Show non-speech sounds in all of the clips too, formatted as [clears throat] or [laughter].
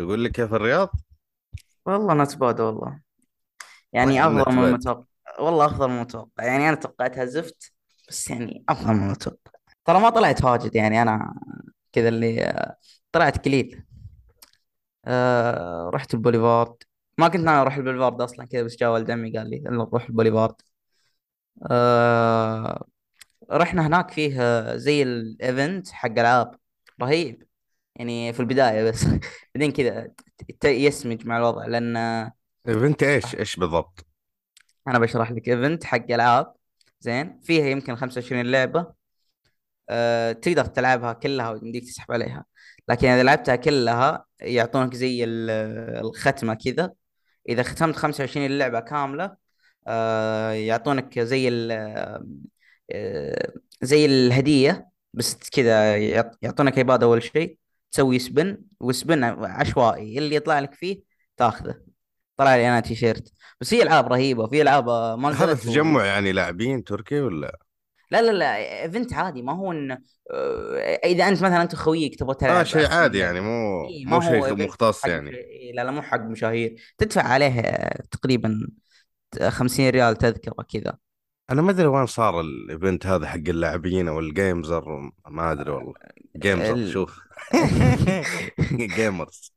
يقول لك كيف الرياض والله not bad والله. يعني أفضل من المتوقع. والله أفضل من المتوقع. يعني أنا توقعتها زفت بس يعني أفضل من المتوقع. ترى ما طلعت واجد يعني أنا كذا اللي طلعت قليل. أه رحت البوليفارد. ما كنت أنا أروح البوليفارد أصلا كذا بس جا ولد عمي قال لي نروح البوليفارد. أه رحنا هناك فيه آه، زي ال event حق العاب رهيب. يعني في البداية بس. [laughs] بعدين كذا يسمج مع الوضع لأن بنت إيش؟ إيش بالضبط؟ أنا بشرح لك ايفنت حق ألعاب. زين؟ فيها يمكن 25 لعبة. أه تقدر تلعبها كلها ويمديك تسحب عليها. لكن إذا لعبتها كلها يعطونك زي ال- الختمة كذا. إذا ختمت 25 لعبه كاملة أه يعطونك زي ال آه، زي الهدية. بس كذا يعط- يعطونك iPad أول شيء. تسوي spin و spin عشوائي اللي يطلع لك فيه تاخذه. طلع لي أنا تيشيرت. بس في ألعاب رهيبة في ألعاب ما هذا نزلت و... تجمع يعني لاعبين تركي ولا؟ لا لا لا event عادي. ما هو إن آه، إذا أنت مثلا أنت خويك تبغى آه تلعب شيء اكشن عادي يعني مو ما مو شيء مختص يعني. لا لا مو حق مشاهير. تدفع عليه تقريبا 50 ريال تذكرة كذا. أنا ما أدري وين صار ال event هذا حق اللاعبين أو الجيمزر ما أدري والله. جيمزر ال... شوف. [laughs] gamers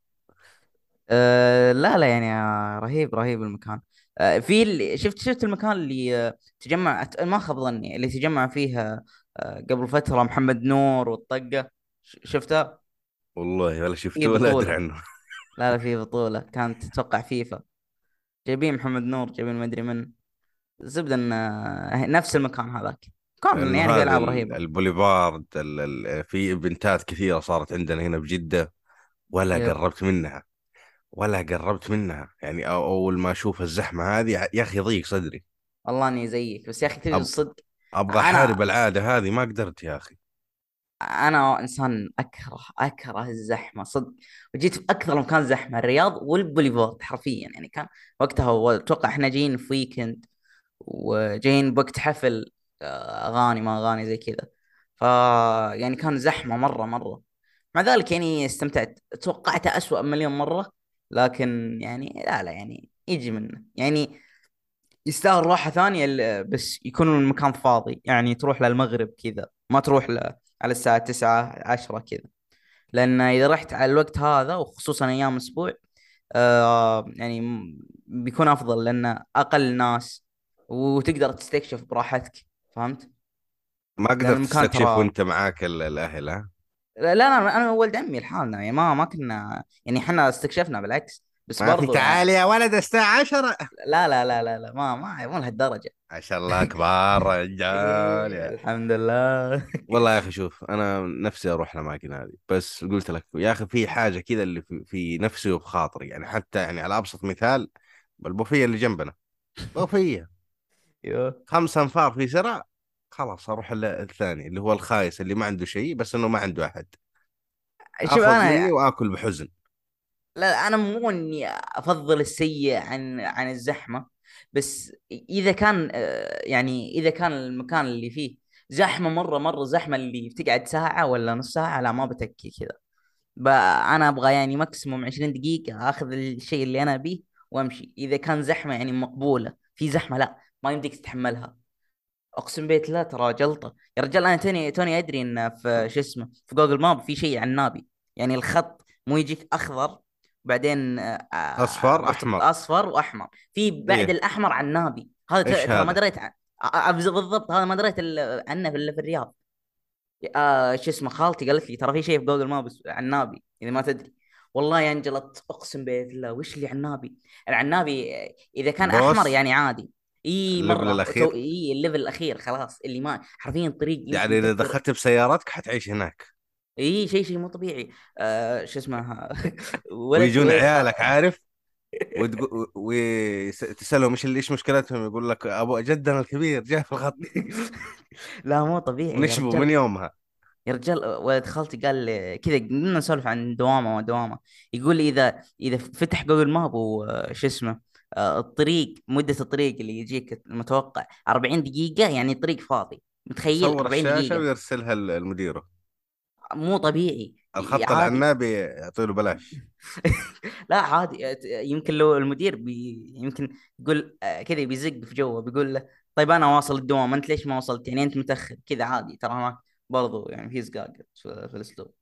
آه، لا لا يعني آه، رهيب رهيب المكان. آه، في اللي شفت شفت المكان اللي آه، تجمع ما خاب ظني اللي تجمع فيه آه، قبل فترة محمد نور والطقة. ش- شفتها؟ والله ولا شفته ولا أدري عنه. لا لا في بطولة كانت تتوقع فيفا. جايبين محمد نور جايبين ما أدري من. زبدة إن آه، نفس المكان هذاك. كان يعني في ألعاب ال- رهيبة. البوليفارد ال- ال- في إيفنتات كثيرة صارت عندنا هنا بجده ولا يب. قربت منها. ولا قربت منها. يعني أول ما أشوف الزحمة هذه يا أخي يضيق صدري. والله إني زيك بس يا أخي تدري أب... الصدق أبغى احارب العادة هذه ما قدرت يا أخي. أنا إنسان أكره أكره الزحمة صدق. وجيت في أكثر مكان زحمة الرياض والبوليفارد حرفيا. يعني كان وقتها أتوقع إحنا جايين في ويكند وجايين بوقت حفل آه، أغاني ما أغاني زي كذا. ف يعني كان زحمة مرة مرة. مع ذلك يعني استمتعت. توقعتها أسوأ مليون مرة لكن يعني لا لا يعني يجي منه. يعني يستاهل راحة ثانية ال- بس يكون المكان فاضي. يعني تروح للمغرب كذا. ما تروح ل... على الساعة تسعة عشرة كذا. لأن إذا رحت على الوقت هذا وخصوصا أيام أسبوع آه يعني بيكون أفضل. لأن أقل ناس وتقدر تستكشف براحتك فهمت؟ ما قدرت تستكشف ترى وأنت معاك ال- الأهل ها؟ لا لا أنا وولد عمي لحالنا يعني ما ما كنا يعني إحنا استكشفنا بالعكس بس في برضو تعال يعني يا ولد الساعة 10 لا لا لا لا لا ما ما مو لهالدرجة. ما شاء الله كبار رجال الحمد لله. والله يا أخي [laughs] شوف أنا نفسي أروح الأماكن هذه بس قلت لك يا أخي في حاجة كذا اللي في, في نفسي وبخاطري يعني حتى يعني على أبسط مثال البوفيه اللي جنبنا. بوفيه. أيوه. خمس أنفار في زرع خلاص أروح ال- الثاني اللي هو الخايس اللي ما عنده شيء بس إنه ما عنده أحد. شوف آخذ مني أنا وآكل بحزن. لا أنا مو إني أفضل السيء عن عن الزحمة بس إذا كان آه، يعني إذا كان المكان اللي فيه زحمة مرة مرة زحمة اللي بتقعد ساعة ولا نص ساعة لا ما بتكي كذا. أنا أبغى يعني maximum 20 دقيقة أخذ الشيء اللي أنا أبيه وأمشي. إذا كان زحمة يعني مقبولة في زحمة لا. ما يمديك تتحملها. أقسم بالله ترى جلطة. يا رجال أنا توني توني أدري إن في شو اسمه في Google Map في شيء عنابي. يعني الخط مو يجيك أخضر بعدين آه، آه، أصفر أحمر. أصفر وأحمر. في بعد إيه. الأحمر عنابي. هذا ترى ما دريت عن بالضبط هذا ما دريت ال- عنه الا في الرياض. آه شو اسمه خالتي قالت لي ترى في شيء في Google Map اس- عنابي إذا ما تدري. والله إني انجلطت أقسم بالله وش اللي عنابي؟ العنابي إذا كان أحمر يعني عادي. إي ال level مرة. الأخير؟ إي ال level الأخير خلاص اللي ما حرفيا طريق يعني إذا دخلت بسيارتك حتعيش هناك. إي شيء شيء مو طبيعي. آه شو اسمه [laughs] ويجون. عيالك عارف؟ وتسألهم [laughs] إيش إيش مشكلتهم؟ يقول لك أبو جدنا الكبير جاء في الخط. [laughs] لا مو طبيعي رجال. من يومها. يا رجال ولد خالتي قال لي كذا قمنا نسولف عن دوامة ودوامه يقول لي إذا إذا فتح جوجل ماب وش اسمه؟ الطريق مدة الطريق اللي يجيك المتوقع 40 دقيقة يعني الطريق فاضي. متخيل يصور 40 الشاشة دقيقة؟ ويرسلها لمديره مو طبيعي. الخط العنابي يعطي له بلاش. [laughs] لا عادي. يمكن لو المدير بي يمكن يقول آه، كذا بيزق في جوه بيقول له طيب أنا واصل الدوام أنت ليش ما وصلت؟ يعني أنت متأخر. كذا عادي. ترى هناك برضو يعني في زقاق في, الأسلوب.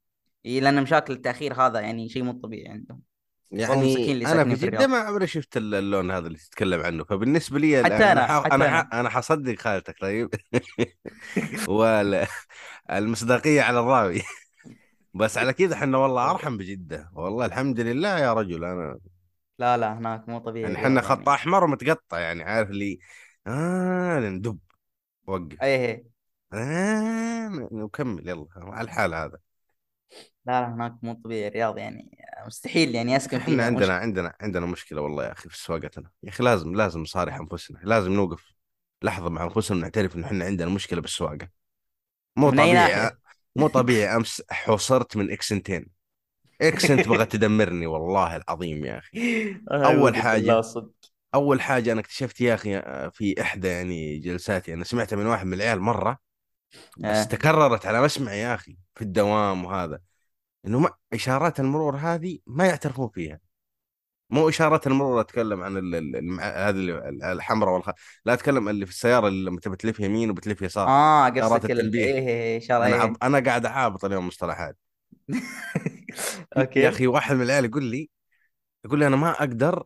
لأن مشاكل التأخير هذا يعني شيء مو طبيعي عندهم. يعني أنا في جده ما عمري شفت ال- اللون هذا اللي تتكلم عنه. فبالنسبة لي حتى يعني أنا أنا. حتى أنا. أنا. حصدق خالتك طيب. [laughs] والمصداقيه على الراوي. [laughs] بس على كذا إحنا والله أرحم بجدة. والله الحمد لله يا رجل أنا لا لا هناك مو طبيعي يعني إحنا خط يعني. أحمر ومتقطع يعني عارف اللي آه ندب وقف. إيه. آه نكمل يلا على الحال هذا. لا لا هناك مو طبيعي الرياض يعني مستحيل يعني اسكن إحنا عندنا مشكلة عندنا عندنا مشكلة والله يا أخي في سواقتنا يا أخي لازم لازم نصارح أنفسنا لازم نوقف لحظة مع أنفسنا ونعترف ان إحنا عندنا مشكلة بالسواقة. مو طبيعي؟ مو طبيعي أمس حوصرت من إكسنتين. إكسنت بغت تدمرني والله العظيم يا أخي. [laughs] أول حاجة أول حاجة أنا اكتشفت يا أخي في إحدى يعني جلساتي أنا سمعتها من واحد من العيال مرة بس آه. تكررت على مسمعي يا أخي في الدوام وهذا. إنه ما إشارات المرور هذه ما يعترفون فيها. مو إشارات المرور اتكلم عن. هذه الحمراء والخ... لا اتكلم اللي في السيارة اللي لما تبي تلف يمين وبتلف يسار. آه قصدك ال... التنبيه. إيه إيه، إيه، إشارة أنا إيه. عب... أنا قاعد أعابط اليوم مصطلحات. [laughs] يا أوكي أخي واحد من العيال يقول لي يقول لي أنا ما أقدر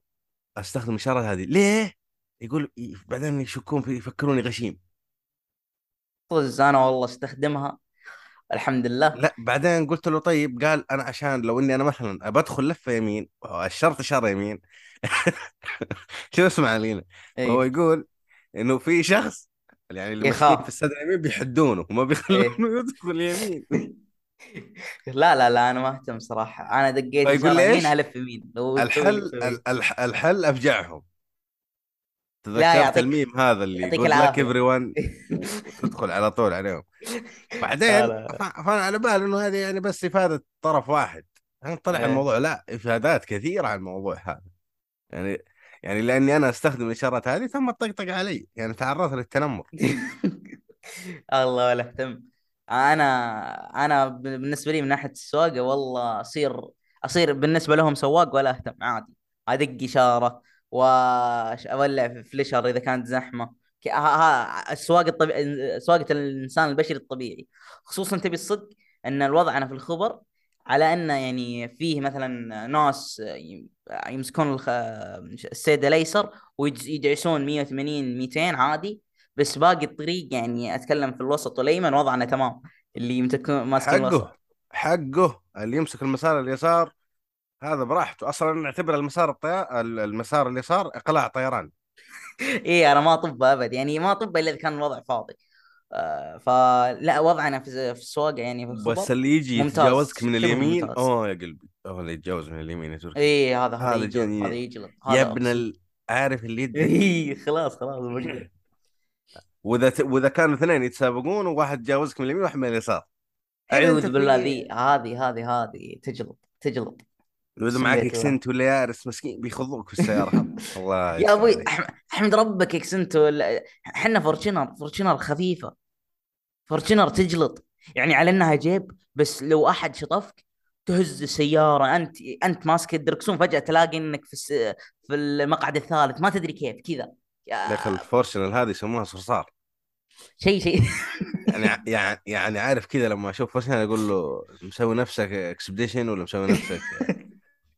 أستخدم الاشارات هذه. ليه؟ يقول بعدين يشكون في يفكروني غشيم طز أنا والله استخدمها الحمد لله. لا بعدين قلت له طيب قال أنا عشان لو إني أنا مثلا بدخل لفة يمين الشرط اشاره يمين. [laughs] شو اسمع لينا هو إيه يقول إنه في شخص يعني اللي ماسكين في يخاف السد اليمين بيحدونه وما بيخلونه [laughs] يدخل يمين لا لا لا أنا ما أهتم صراحة. أنا دقيت فيقول اشاره لي إيش؟ ألف يمين؟ الحل الحل أفجعهم. تذكرت الميم هذا اللي good luck العافية. everyone [laughs] وتدخل على طول عليهم. بعدين فأنا على بالي إنه هذه يعني بس إفادة طرف واحد. يعني طلع إيه. الموضوع؟ لا إفادات كثيرة عن الموضوع هذا. يعني يعني لأني أنا أستخدم الإشارات هذه ثم طقطق علي. يعني تعرضت للتنمر. [laughs] الله ولا اهتم أنا أنا بالنسبة لي من ناحية السواقة والله أصير أصير بالنسبة لهم سواق ولا أهتم عادي. أدق إشارة واولع فليشر إذا كانت زحمة. ها ها السواقه الطبيعي سواقة الإنسان البشري الطبيعي. خصوصا تبي الصدق إن الوضع أنا في الخبر على انه يعني فيه مثلا ناس يمسكون. السيد الأيسر ويدعسون 180 200 عادي. بس باقي الطريق يعني أتكلم في الوسط والأيمن وضعنا تمام. اللي يمسكون ماسكين الوسط. حقه حقه. اللي يمسك المسار اليسار هذا براحته. أصلا نعتبر المسار الطيار المسار اليسار إقلاع طيران. [laughs] إيه أنا ما طب أبد يعني ما طب إلا إذا كان الوضع فاضي. آه فلا وضعنا في السواقة يعني في بس اللي يجي يتجاوزك من اليمين أوه يا قلبي. أوه اللي يتجاوز من اليمين يا تركي. إيه هذا هذا يجلط هذا يجلط يا ابن. ال... عارف اللي يدري. [laughs] إيه خلاص خلاص. وإذا ت... وإذا كانوا اثنين يتسابقون وواحد تجاوزك من اليمين وواحد من اليسار. أعوذ بالله. ذي هذه هذه هذه تجلط تجلط. واذا معك اكسنت ولا يارس مسكين بيخضوك في السيارة. [laughs] الله يا أبوي أحمد ربك Accent و إحنا Fortuner Fortuner خفيفة. Fortuner تجلط. يعني على إنها جيب بس لو أحد شطفك تهز السيارة. أنت أنت ماسك الدركسون فجأة تلاقي إنك في الس... في المقعد الثالث. ما تدري كيف كذا. يا أخي ال Fortuner هذه يسموها صرصار. شيء شيء. يعني يعني يعني عارف كذا لما أشوف Fortuner أقول له مسوي نفسك Expedition ولا مسوي نفسك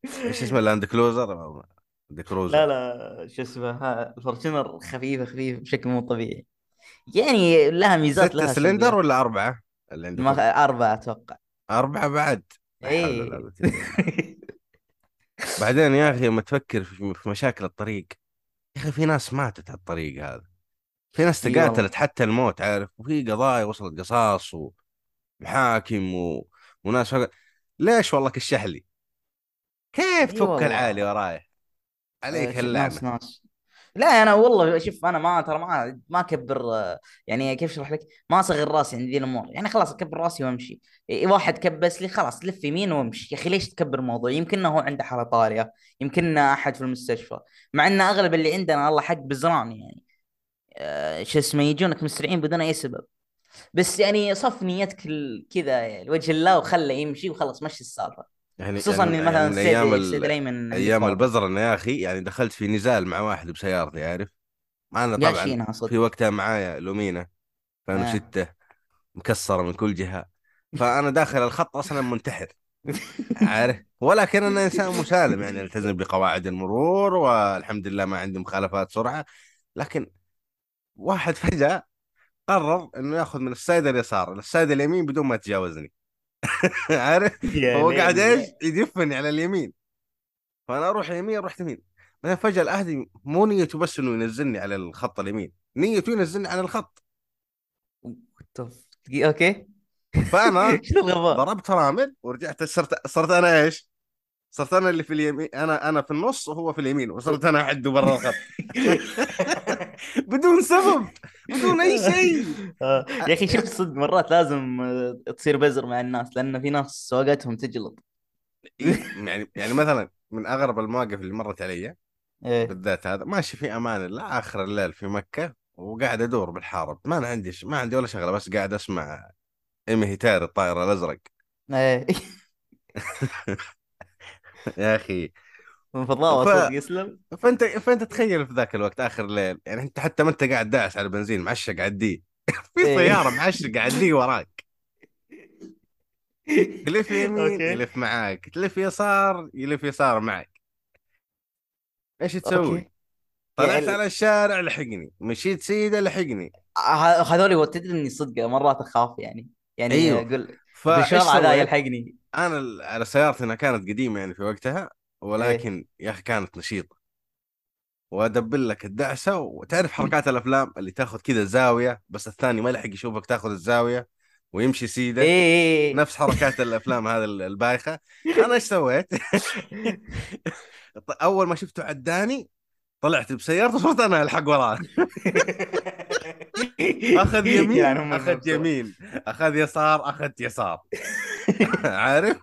إيش اسمه لاند كروزر لاند لا كروزر لا شو اسمه الفورتشنر خفيفه خفيفه بشكل مو طبيعي. يعني لها ميزات ستة لها سلندر ولا أربعة؟ اللي عندكم؟ ما أربعة أتوقع. أربعة بعد. إيه. بالله. [laughs] بعدين يا أخي لما تفكر في مشاكل الطريق يا أخي في ناس ماتت على الطريق هذا. في ناس اي والله. تقاتلت حتى الموت عارف؟ وفي قضايا وصلت قصاص ومحاكم و... وناس فقط. ليش والله كالشحلي؟ كيف تفك العالي آه، عليك ش- اللعنة ناس لا أنا والله شوف أنا ما ترى ما ما أكبر آه، يعني كيف أشرح لك؟ ما أصغر راسي عند ذي الأمور. يعني خلاص أكبر راسي وأمشي. واحد كبس لي خلاص لف يمين وأمشي. يا أخي ليش تكبر الموضوع؟ يمكن هو عنده حالة طارئة. يمكن أحد في المستشفى. مع إن أغلب اللي عندنا الله حق بزران يعني. آه، شو اسمه يجونك مسرعين بدون أي سبب. بس يعني صف نيتك كذا لوجه الله وخله يمشي وخلص مشي السالفة. يعني خصوصا يعني يعني مثلا من أيام الايمن عندك أيام أنا يا أخي يعني دخلت في نزال مع واحد بسيارتي عارف؟ أنا طبعا في وقتها معايا لومينا آه. 2006 مكسرة من كل جهة. فأنا داخل الخط أصلا منتحر عارف؟ ولكن أنا إنسان مسالم يعني ألتزم بقواعد المرور والحمد لله ما عندي مخالفات سرعة. لكن واحد فجأة قرر إنه يأخذ من ال side اليسار لل side اليمين بدون ما يتجاوزني [laughs] عارف؟ فهو قاعد إيش؟ يدفني على اليمين. فأنا أروح يمين رحت يمين. بعدين فجأة الاهدي مو نيته بس إنه ينزلني على الخط اليمين نيته ينزلني على الخط. أوكي. فأنا [laughs] ضربت فرامل ورجعت صرت صرت أنا إيش؟ صرت أنا اللي في اليمين أنا أنا في النص وهو في اليمين وصرت أنا حده برا الخط. [laughs] [laughs] بدون سبب بدون أي شيء. آه، يا أخي شفت صدق مرات لازم آه، تصير بزر مع الناس لأن في ناس سواقتهم تجلط. يعني يعني مثلا من أغرب المواقف اللي مرت علي إيه. بالذات هذا ماشي في أمان الله آخر الليل في مكة وقاعد أدور بالحارب. ما أنا عندي ش... ما عندي ولا شغلة بس قاعد أسمع إيمي هيتار الطائر الأزرق. إيه. [laughs] يا أخي من فضاوة ف... صدق يسلم. فأنت فأنت تخيل في ذاك الوقت آخر الليل يعني أنت حتى ما أنت قاعد داعس على بنزين معشق عديه [laughs] في إيه. سيارة معشق عديه وراك. [laughs] تلف يمين يلف معاك. تلف يسار يلف يسار معك. إيش تسوي؟ طلعت يعني على الشارع لحقني. مشيت سيدة لحقني. ه- هذول تدري إني صدق مرات أخاف يعني. يعني أيوه. أقول فإيش بالشارع ذا؟ يلحقني أنا على سيارتي كانت قديمة يعني في وقتها. إيه. ولكن يا أخي كانت نشيطة. وأدبل لك الدعسة وتعرف حركات الأفلام اللي تاخذ كذا زاوية بس الثاني ما لحق يشوفك تاخذ الزاوية ويمشي سيدة. إيه، نفس حركات الأفلام هذه ال- البايخة. أنا إيش سويت؟ [laughs] أول ما شفته عداني طلعت بسيارته صرت أنا ألحق وراه [laughs] أخذ يمين يعني هم أخذ يمين. أخذ يسار اخذت يسار. [laughs] عارف؟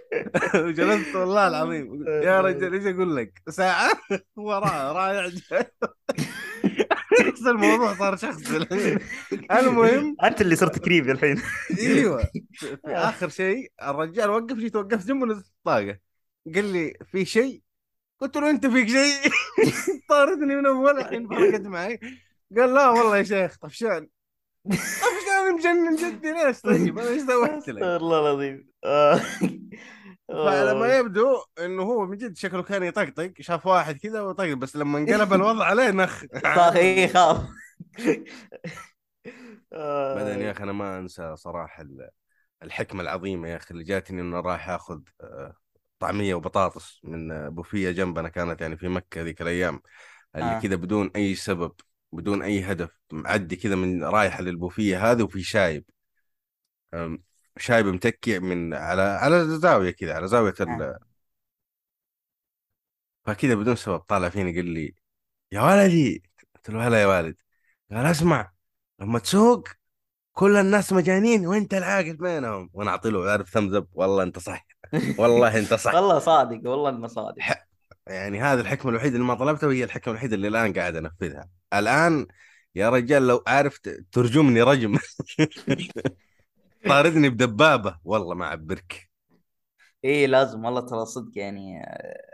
[laughs] وجلست والله العظيم. [laughs] يا رجل إيش أقول لك؟ ساعة [laughs] وراه رايح الموضوع صار شخصي المهم أنت اللي صرت كريبي الحين. إيوه. في في آخر شيء الرجال وقف جيت وقفت جنبه نزلت الطاقه قال لي في شيء؟ قلت له أنت فيك شيء. طاردني من أول الحين فرقت معي. قال لا والله يا شيخ طفشان. مجنن جدي [laughs] ليش طيب أنا إيش سويت لك؟ استغفر الله العظيم آه. [laughs] فعلى ما آه. يبدو إنه هو من جد شكله كان يطقطق شاف واحد كذا وطقطق بس لما انقلب [laughs] الوضع عليه نخ خاف إيه خاف بعدين يا آه. أخي أنا ما أنسى صراحة ال- الحكمة العظيمة يا أخي اللي جاتني إنه رايح آخذ طعمية وبطاطس من بوفيه جنبنا كانت يعني في مكة ذيك الأيام اللي آه. كذا بدون أي سبب بدون أي هدف معدي كذا من رايحة للبوفية هذه وفي شايب. شايب متكي من على على زاوية كذا على زاوية ال... آه. فكذا بدون سبب طالع فيني قال لي يا ولدي! قلت له هلا يا والد. قال اسمع لما تسوق كل الناس مجانين وانت العاقل بينهم؟ وأنا أعطي له عارف ثمز اب والله أنت صح والله أنت صح. [laughs] والله صادق والله إنه صادق. يعني هذه الحكمة الوحيدة اللي ما طلبتها وهي الحكمة الوحيدة اللي الآن قاعد أنفذها. الآن يا رجال لو عارف ترجمني رجم. [laughs] طاردني بدبابة. والله ما أعبرك. إيه لازم. والله ترى صدق يعني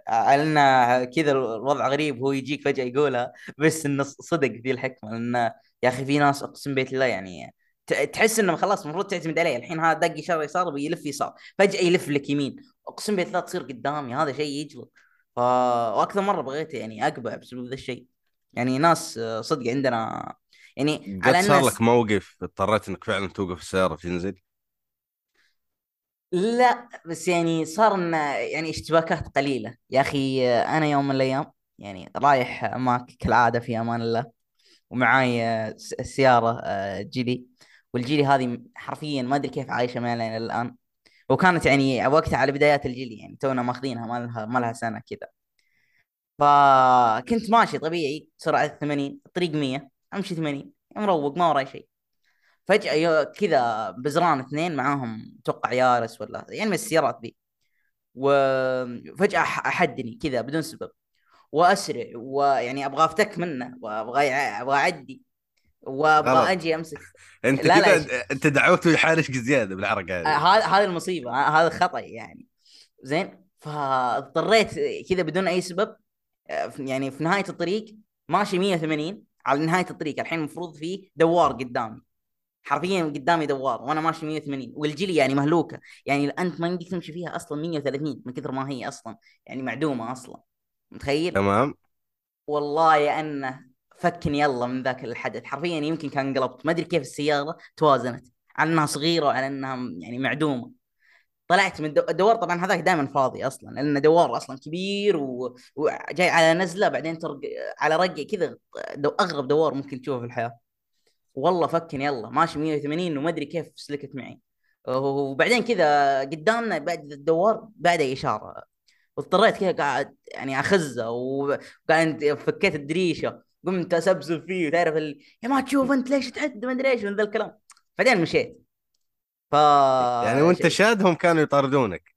آه، لأن كذا الوضع غريب. هو يجيك فجأة يقولها بس إنه صدق ذي الحكمة. لأن يا أخي في ناس أقسم بيت الله يعني تحس إنه خلاص المفروض تعتمد عليه. الحين هذا دق اشاره يسار بيلف يسار. فجأة يلف لك يمين. أقسم بيت الله تصير قدامي. هذا شيء يجلط ف وأكثر مرة بغيت يعني أقبع بسبب ذا الشيء. يعني ناس آه، صدق عندنا يعني على صار لك موقف اضطريت إنك فعلا توقف السيارة وتنزل لا بس يعني صار يعني اشتباكات قليلة. يا أخي أنا يوم من الأيام يعني رايح معك كالعادة في أمان الله ومعاي سيارة آه، جيلي. والجيلي هذه حرفيا ما أدري كيف عايشة معنا إلى الآن. وكانت يعني وقتها على بدايات الجيلي يعني تونا ماخذينها ما لها ما لها سنة كذا. فكنت ماشي طبيعي سرعة 80 الطريق 100 أمشي 80 مروق ما وراي شيء. يو- كذا بزران اثنين معاهم أتوقع يارس ولا يعني من السيارات ذي. أح- أحدني كذا بدون سبب. وأسرع ويعني أبغى أفتك منه وأبغى أبغى أعدي. وأبغى أجي أمسك. [laughs] أنت لا لا كذا أنت دعوته يحارشك زيادة بالحركه آه، هذه هذا هذه المصيبة. آه، هذا خطأ يعني. زين؟ فاضطريت كذا بدون أي سبب آه، يعني في نهاية الطريق ماشي 180 على نهاية الطريق الحين المفروض في دوار قدامي. حرفيا قدامي دوار وأنا ماشي 180 والجلي يعني مهلوكة. يعني أنت ما يمديك تمشي فيها أصلا 130 من كثر ما هي أصلا يعني معدومة أصلا. متخيل؟ تمام. والله يا أنه فكني يلا من ذاك الحدث. حرفيا يمكن كان انقلبت. ما أدري كيف السيارة توازنت. على إنها صغيرة وعلى إنها يعني معدومة. طلعت من الدو- الدوار طبعا هذاك دائما فاضي أصلا. لأن دوار أصلا كبير و... وجاي على نزلة بعدين ترق... على رقه كذا دو... أغرب دوار ممكن تشوفه في الحياة. والله فكني يلا. ماشي 180 وما أدري كيف سلكت معي. وبعدين كذا قدامنا بعد الدوار بعد إشارة. واضطريت كذا قاعد يعني أخزه وقاعد فكيت الدريشة. قمت اسبسب فيه وتعرف ال... يا ما تشوف أنت ليش تعد ما أدري إيش من ذا الكلام. بعدين مشيت. ف يعني وأنت شادهم كانوا يطاردونك.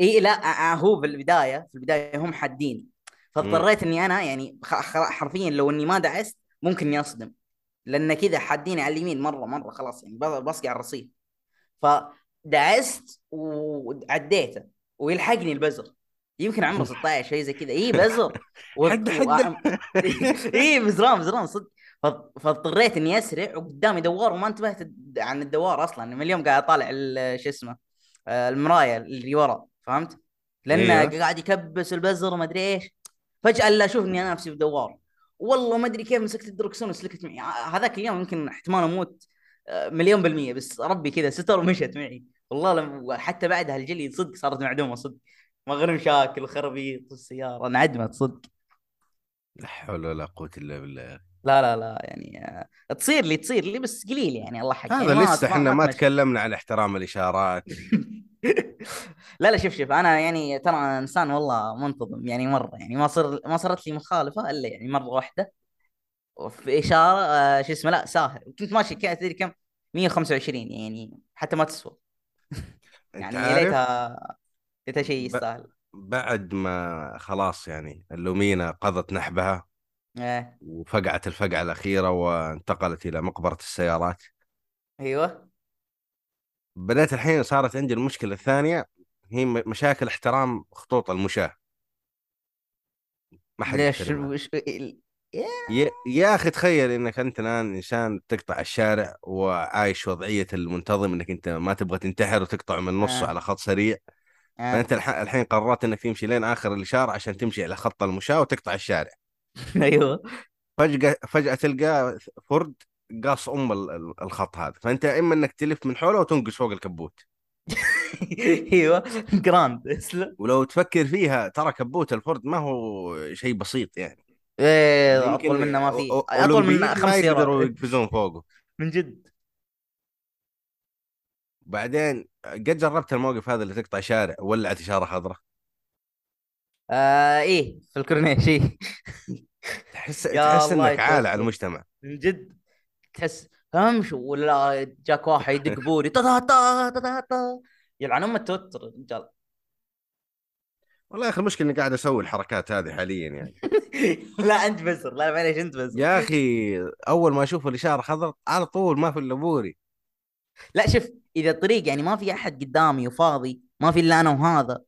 إي لا هو في البداية في البداية هم حاديني فاضطريت إني أنا يعني حرفيا لو إني ما دعست ممكن إني أصدم. لأن كذا حاديني على اليمين مرة مرة خلاص يعني بص- بصقع الرصيف. فدعست وعديته ويلحقني البزر. يمكن عمره 16 شيء زي كذا اي بزر و... حد حد. [laughs] اي بزران بزران صدق. فاضطريت إني أسرع وقدامي دوار وما انتبهت عن الدوار أصلا. من اليوم قاعد أطالع ال- شو اسمه آه، المراية اللي ورا فهمت؟ لأنه أيوه. قاعد يكبس البزر وما أدري إيش. فجأة لا أشوف إني أنا نفسي في دوار والله ما أدري كيف مسكت الدركسون وسلكت معي. هذاك اليوم يمكن احتمال أموت آه، مليون بالمية بس ربي كذا ستر ومشت معي. والله لم... حتى بعدها الجلي صدق صارت معدومة صدق. مغرب مشاكل وخرابيط السياره انعدمت صدق. لا حول ولا قوة إلا بالله. لا لا لا يعني آه، تصير لي تصير لي بس قليل يعني الله حق هذا يعني لسه إحنا ما. تكلمنا عن احترام الإشارات. [laughs] لا لا شوف شوف أنا يعني ترى إنسان والله منتظم يعني مرة يعني ما صر ما صارت لي مخالفة إلا يعني مرة واحدة. وفي إشارة آه شو اسمه لا ساهر. كنت ماشي كم تدري كم؟ 125 يعني حتى ما تسوى. يعني يا ليتها ليتها شيء يستاهل. بعد ما خلاص يعني اللومينا قضت نحبها إيه. وفقعت الفقعة الأخيرة وانتقلت إلى مقبرة السيارات. أيوه. بدأت الحين صارت عندي المشكلة الثانية هي مشاكل احترام خطوط المشاة. ما حد ليش؟ وش يا يا أخي تخيل إنك أنت الآن إنسان تقطع الشارع وعايش وضعية المنتظم إنك أنت ما تبغى تنتحر وتقطع من النص آه. على خط سريع. آه. فانت الح- الحين قررت انك تمشي لين آخر الإشارة عشان تمشي على خط المشاة وتقطع الشارع. [laughs] أيوه. فجأة فجأة تلقى فرد قاص أم ال- ال- الخط هذا. فأنت إما إنك تلف من حوله وتنقص فوق الكبوت. [laughs] أيوه. Grand اسلم. ولو تفكر فيها ترى كبوت الفورد ما هو شيء بسيط يعني. إيه أطول منه ما في. أطول من أولمبيين خمس ما يقدروا يقفزون فوقه. من جد. بعدين قد جربت الموقف هذا اللي تقطع شارع ولعت اشاره خضراء؟ آه إيه في الكورنيش إيه. تحس تحس إنك عالة على. المجتمع. من جد تحس امشي ولا جاك واحد يدق [laughs] بوري يلعن ام التوتر الرجال والله يا أخي المشكلة إني قاعد أسوي الحركات هذه حاليا يعني. [laughs] لا أنت بزر لا معليش أنت بزر. يا أخي أول ما أشوف الإشارة خضراء على طول ما في إلا بوري. لا شوف إذا الطريق يعني ما في أحد قدامي وفاضي ما في إلا أنا وهذا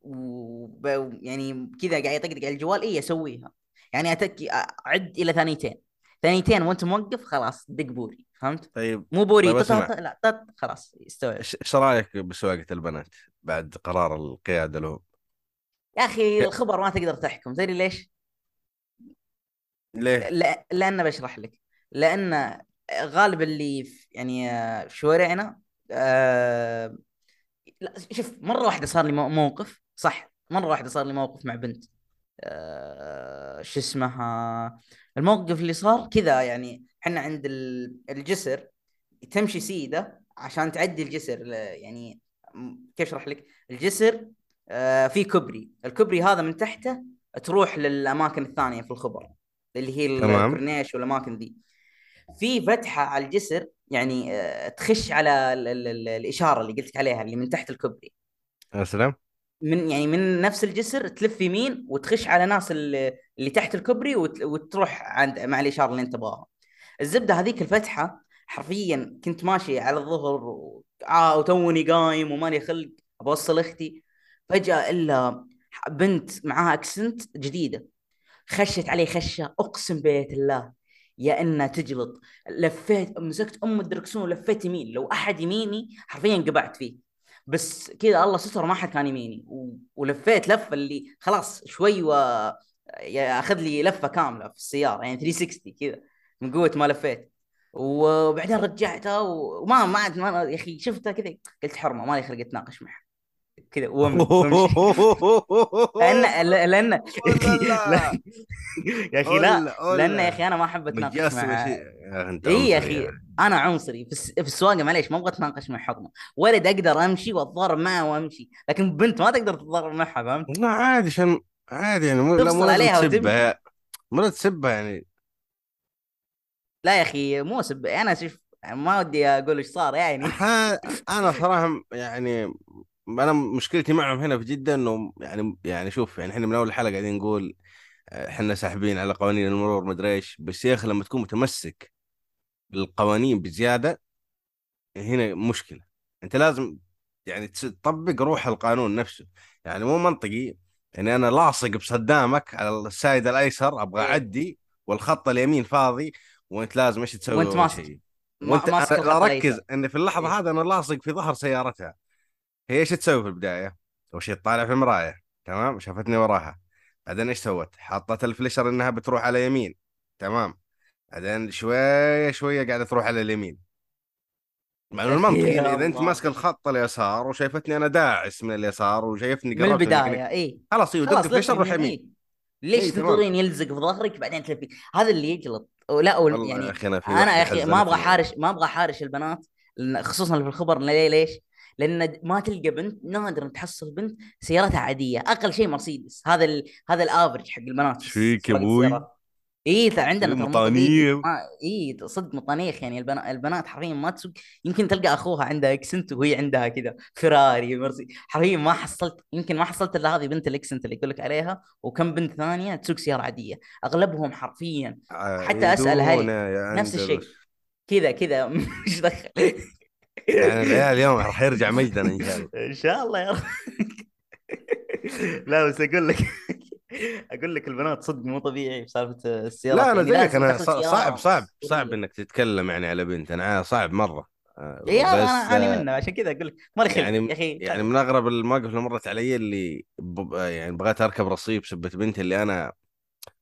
وب... يعني كذا قاعد يطقطق على الجوال اي أسويها. يعني اتكي أعد إلى ثانيتين. ثانيتين وأنت موقف خلاص دق بوري فهمت؟ طيب مو بوري طيب طط- لا طط خلاص استوعب. إيش رأيك بسواقه البنات بعد قرار القيادة لهم؟ يا أخي الخبر ما تقدر تحكم. تدري ليش؟ ليه؟ لا لأن بشرح لك. لأن غالب اللي في يعني آه، في شوارعنا آه، لا شوف مرة واحدة صار لي مو- موقف صح مرة واحدة صار لي موقف مع بنت آه، شو اسمها الموقف اللي صار كذا يعني إحنا عند ال- الجسر تمشي سيدة عشان تعدي الجسر يعني كيف أشرح لك الجسر آه، في كبري الكبري هذا من تحته تروح للأماكن الثانية في الخبر اللي هي. الكورنيش والأماكن ذي في فتحة على الجسر يعني آه، تخش على ال ال ال الإشارة اللي قلت عليها اللي من تحت الكوبري يا سلام. من يعني من نفس الجسر تلف يمين وتخش على ناس اللي, تحت الكوبري وت- وتروح عند مع الإشارة اللي أنت تبغاها الزبدة هذيك الفتحة حرفيا كنت ماشي على الظهر و... آه وتوني قايم وماني خلق بوصل أختي. فجأة إلا بنت معاها أكسنت جديدة. خشت علي خشة أقسم بيت الله. يا إنها تجلط. لفيت مسكت أم الدركسون ولفيت يمين لو أحد يميني حرفيا قبعت فيه. بس كذا الله ستر ما حد كان يميني. و... ولفيت لفة اللي خلاص شوي و أخذ لي لفة كاملة في السيارة يعني 360 كذا من قوة ما لفيت. وبعدين رجعتها وما ما عاد ما يا أخي شفتها كذا قلت حرمة مالي خلق اتناقش معها كذا وامشي [laughs] لأن لأن يا أخي لا لأن يا أخي أنا ما أحب أتناقش مع اي يا أخي أنا عنصري. في, السواقة معليش ما أبغى أتناقش مع حكمة. ولد أقدر أمشي وأتضارب معه وأمشي. لكن بنت ما تقدر تتضارب معها فهمت؟ لا عادي عشان عادي يعني مو تفصل عليها تسبها. مو تسبها يعني. لا يا أخي مو سب أنا شوف ما ودي أقول إيش صار يعني. أنا صراحة يعني أنا مشكلتي معهم هنا في جدة إنه يعني يعني شوف يعني إحنا من أول الحلقة قاعدين نقول إحنا ساحبين على قوانين المرور مدري إيش. بس يا أخي لما تكون متمسك بالقوانين بزيادة هنا مشكلة. أنت لازم يعني تطبق روح القانون نفسه. يعني مو منطقي يعني أنا لاصق بصدامك على السايد الأيسر أبغى إيه. أعدي والخط اليمين فاضي وأنت لازم إيش تسوي؟ وأنت ماسك. وأنت أركز. ان في اللحظة إيه. هذه أنا لاصق في ظهر سيارتها. هي إيش تسوي في البداية؟ أول شيء تطالع في المراية تمام شافتني وراها بعدين إيش سوت؟ حطت الفليشر إنها بتروح على يمين تمام بعدين شوية شوية قاعدة تروح على اليمين مع إنه المنطقي إن إذا أنت. ماسك الخط اليسار وشايفتني أنا داعس من اليسار وشايفني من قربت البداية إي خلاص أيوه دق ال flasher لف روح يمين،. ليش. تضطرين يلزق في ظهرك بعدين تلفي هذا اللي يجلط لا أو يعني أنا يا أخي ما أبغى. حارش ما أبغى حارش البنات خصوصا في الخبر ليه ليش؟ لأن ما تلقى بنت نادر تحصل بنت سيارتها عادية. أقل شيء مرسيدس. هذا ال... هذا ال average حق البنات إيش فيك يا؟ السيارات. إي عندنا. ما- إي صدق مطانيخ يعني. البنات البنات حرفيا ما تسوق. يمكن تلقى أخوها عندها اكسنت وهي عندها كذا. فيراري مرسي حرفيا ما حصلت يمكن ما حصلت إلا هذه بنت الاكسنت اللي يقول لك عليها. وكم بنت ثانية تسوق سيارة عادية. أغلبهم حرفيا. حتى أسأل هل- نفس الشيء. كذا كذا. [laughs] مش دخل؟ يعني [laughs] العيال اليوم راح يرجع مجدنا إن شاء الله. إن شاء الله يا رب. لا بس أقول لك أقول لك البنات صدق مو طبيعي في سالفة السيارات. لا أنا يعني زيك أنا ص- سيارة صعب صعب صعب. إنك تتكلم يعني على بنت. أنا صعب مرة. هذا بس، أنا اعاني آه، منه عشان كذا أقول لك خلق. يعني يا أخي يعني من أغرب المواقف اللي مرت علي اللي ب... يعني بغيت أركب رصيف سبت بنتي اللي أنا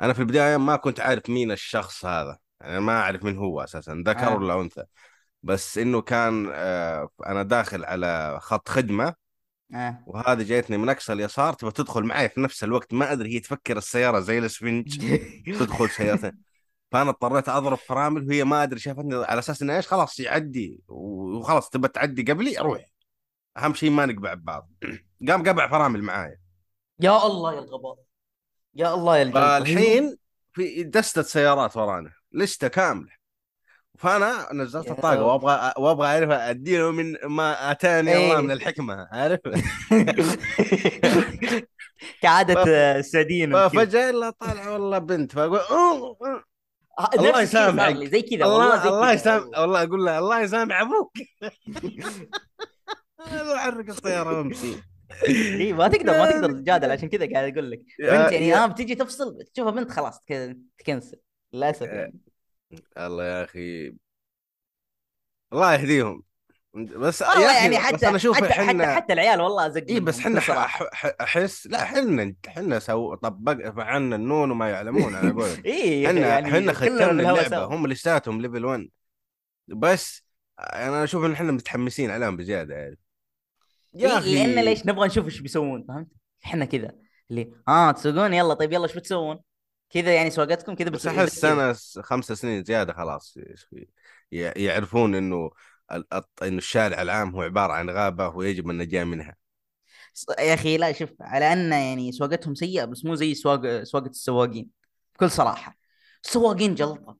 أنا في البداية ما كنت عارف مين الشخص هذا. يعني ما أعرف مين هو أساسا ذكر آه. ولا أنثى. بس إنه كان آه، أنا داخل على خط خدمة آه. وهذه جايتني من أقصى اليسار تبغى تدخل معي في نفس الوقت. ما أدري هي تفكر السيارة زي الاسفنج [laughs] تدخل سيارتين فأنا اضطريت أضرب فرامل وهي ما أدري شافتني على أساس إنه إيش خلاص يعدي وخلاص تبى تعدي قبلي أروح. أهم شيء ما نقبع ببعض [clears throat] قام قبع فرامل معايا. يا الله يا الغباء. يا الله يا الجلطة فالحين في دستة سيارات ورانا لستة كاملة. فانا نزلت رب. وأبغى وأبغى أعرف أديله من ما أتاني إيه. الله من الحكمة عارف [laughs] كعادة السعوديين. ففجأة الا طالع والله بنت فأقول أوه،. آه، الله يسامحك. زي كذا الله الله يسامح والله أقول له الله يسامح أبوك [laughs] احرك السيارة وامشي [laughs] اي ما تقدر ما تقدر تجادل عشان كذا قاعد أقول لك بنت يعني آه بتجي تفصل تشوفها بنت خلاص تك- تكنسل للأسف يعني الله يا أخي. الله يهديهم. بس يا والله يعني بس حتى أنا أشوف حتى, حتى إحنا حتى العيال والله زق اي بس إحنا أحس لا إحنا إحنا سو طبق فعلنا النون وما يعلمون أنا أقول. [laughs] اي إحنا يعني إحنا ختمنا اللعبة سوا. هم لساتهم ليفل 1 بس أنا أشوف إن إحنا متحمسين عليهم بزيادة يعني. يا إيه أخي لأن ليش نبغى نشوف إيش بيسوون فهمت؟ إحنا كذا. اللي آه تسوقون؟ يلا طيب يلا إيش بتسوون؟ كذا يعني سواقتكم كذا بس أحس. سنه س- خمسة سنين زيادة خلاص يعرفون إنه إنه الشارع العام هو عبارة عن غابة ويجب النجاه منها. يا أخي لا شوف على أن يعني سواقتهم سيئة بس مو زي سواق سواقة السواقين بكل صراحة. السواقين جلطة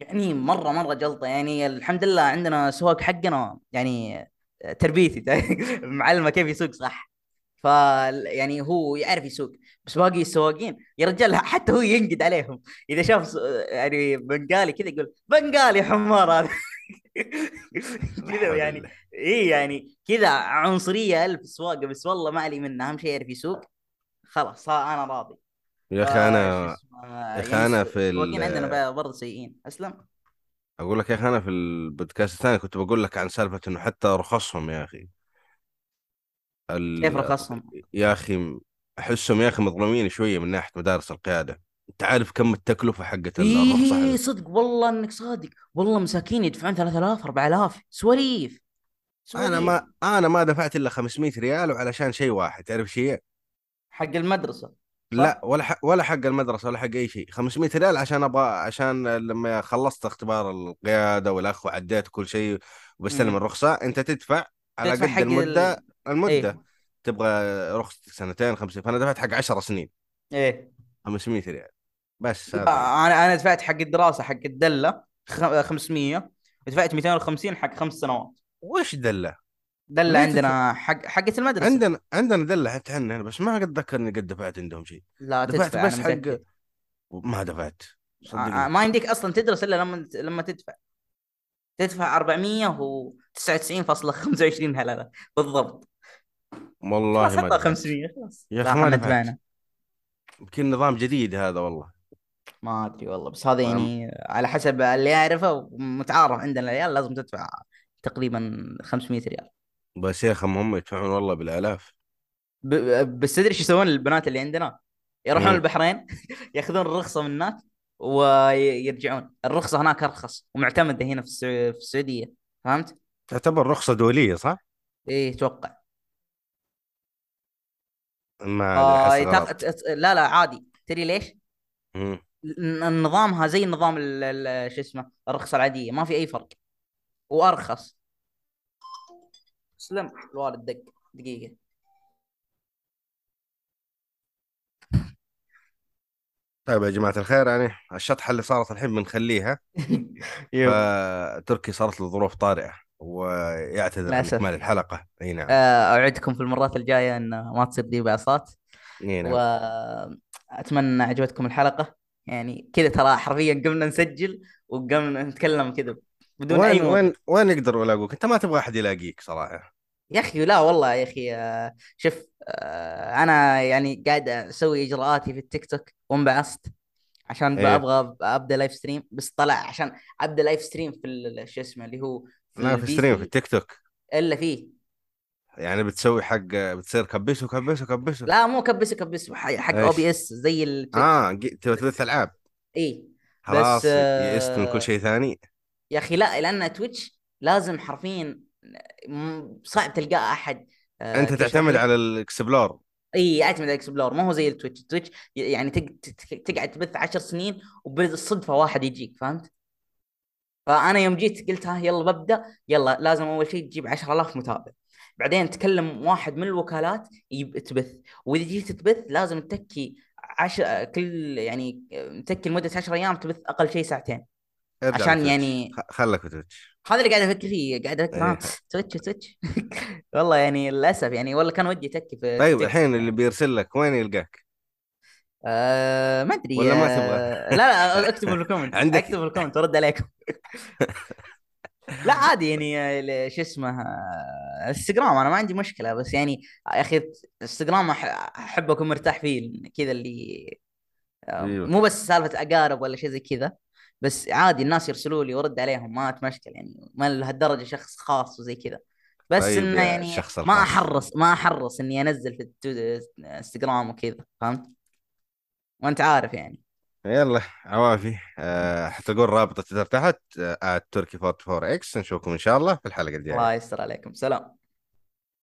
يعني مره مرة جلطة. يعني الحمد لله عندنا سواق حقنا يعني تربيتي [laughs] معلمة كيف يسوق صح؟ ف يعني هو يعرف يسوق. بس باقي السواقين يا رجال حتى هو ينقد عليهم. إذا شاف يعني بنغالي كذا يقول بنغالي حمار هذا. [laughs] كذا يعني اي يعني كذا عنصرية ألف سواقة بس والله ما علي منه أهم شيء يعرف يسوق. خلاص أنا راضي. يا أخي آه، أنا اسمه، يا أخي أنا في السواقين ال... عندنا برضه سيئين. أسلم. أقول لك يا أخي أنا في البودكاست الثاني كنت بقول لك عن سالفة إنه حتى رخصهم يا أخي. كيف ال... رخصهم؟ يا أخي أحسهم يا أخي مظلومين شوية من ناحية مدارس القيادة. انت عارف كم التكلفة حقت الرخصه إيه حق... صدق والله إنك صادق. والله مساكين يدفعون 3000 4000 سواليف. أنا ما أنا ما دفعت إلا 500 ريال وعلشان شيء واحد تعرف شيء؟ حق المدرسة. لا؟ ولا حق ولا حق المدرسة ولا حق أي شيء. 500 ريال عشان أبغى عشان لما خلصت اختبار القيادة والأخ وعديت كل شيء وبستلم الرخصة أنت تدفع على تدفع قد المدة ال... المدة. إيه تبغى رخصتك سنتين خمسة فأنا دفعت حق 10 سنين. إيه. 500 ريال. بس. أنا أنا دفعت حق الدراسة حق الدلة خ- 500 ودفعت 250 حق خمس سنوات. وش دلة؟ دله؟ عندنا حق حقة المدرسة. عندنا عندنا دلة حتى هنا بس ما قد اتذكر اني قد دفعت عندهم شيء. لا دفعت تدفع بس حق ما دفعت. آه، صدقني. ما يمديك أصلا تدرس إلا لما لما تدفع. تدفع 499.25 هلله بالضبط. والله خلاص ما حطها دفعت 500 خلاص يا أخي ما يمكن نظام جديد هذا والله ما أدري والله بس هذا يعني على حسب اللي يعرفه متعارف عندنا العيال لازم تدفع تقريبا 500 ريال بس يا أخي هم يدفعون والله بالآلاف ب... بس تدري إيش يسوون البنات اللي عندنا؟ يروحون مم. البحرين [laughs] يأخذون الرخصة من هناك ويرجعون الرخصة هناك أرخص ومعتمدة هنا. في السعودية فهمت؟ تعتبر رخصة دولية صح؟ إيه أتوقع ما آه تق... ت- لا لا عادي. تدري ليش؟ مم. نظامها زي ال... ال... شو اسمه الرخصة العادية ما في أي فرق. وأرخص. سلم الوالد دق دقيقة. طيب يا جماعة الخير يعني الشطحة اللي صارت الحين بنخليها. [laughs] يب فتركي صارت له ظروف طارئة. ويعتذر عن اكمال الحلقة. إي نعم. آه، أوعدكم في المرات الجاية إن ما تصير ذي بعصات إي نعم. وأتمنى عجبتكم الحلقة. يعني كذا ترى حرفيا قمنا نسجل وقمنا نتكلم كذا بدون أي وين موضوع وين وين يقدروا يلاقوك؟ أنت ما تبغى أحد يلاقيك صراحة. يا أخي لا والله يا أخي آه، شوف آه، أنا يعني قاعد أسوي إجراءاتي في التيك توك وانبعثت عشان إيه. أبغى أبدأ live stream بس طلع عشان أبدأ live stream في شو اسمه اللي هو live stream في التيك توك إلا فيه. يعني بتسوي حق بتصير كبسه كبسه كبسه. لا مو كبس كبس حق OBS زي التويتش آه تبغى تبث ألعاب. اي بس خلاص يئست من كل آه، شيء ثاني. يا أخي لا لأن تويتش لازم حرفيا صعب تلقى أحد آه، أنت تعتمد على؟ ال explore. إي يعتمد على ال explore. ما هو زي التويتش التويتش يعني تق- تق- تقعد تبث عشر سنين وبالصدفة واحد يجيك فهمت؟ فأنا يوم جيت قلت ها يلا ببدأ يلا لازم أول شيء تجيب 10000 متابع. بعدين تكلم واحد من الوكالات تبث. وإذا جيت تبث لازم تكي عشر كل يعني تكي لمدة 10 أيام تبث أقل شيء ساعتين. عشان يعني خلك في تويتش هذا اللي قاعد أفكر فيه قاعد أفكر. ها إيه تويتش تويتش. [laughs] والله يعني للأسف يعني والله كان ودي تكي في طيب الحين اللي بيرسل لك وين يلقاك؟ آه ما أدري ولا ما تبغى؟ آه لا لا اكتبوا في ال comment [laughs] عندك اكتبوا في ال comment ورد عليكم. لا عادي يعني آه، شو اسمه آه، انستغرام أنا ما عندي مشكلة بس يعني يا أخي انستغرام احب أكون مرتاح فيه كذا اللي آه، أيوه. مو بس سالفة أقارب ولا شيء زي كذا بس عادي الناس يرسلوا لي وارد عليهم ما اتمشكل يعني ما لهالدرجة شخص خاص وزي كذا. بس طيب إنه يعني ما أحرص ما أحرص إني أنزل في التو- انستغرام وكذا فهمت؟ وانت عارف يعني. يلا عوافي. آه حتلقون رابط التويتر تحت آه تركي 44 إكس نشوفكم إن شاء الله في الحلقة الجاية. الله يستر عليكم. سلام.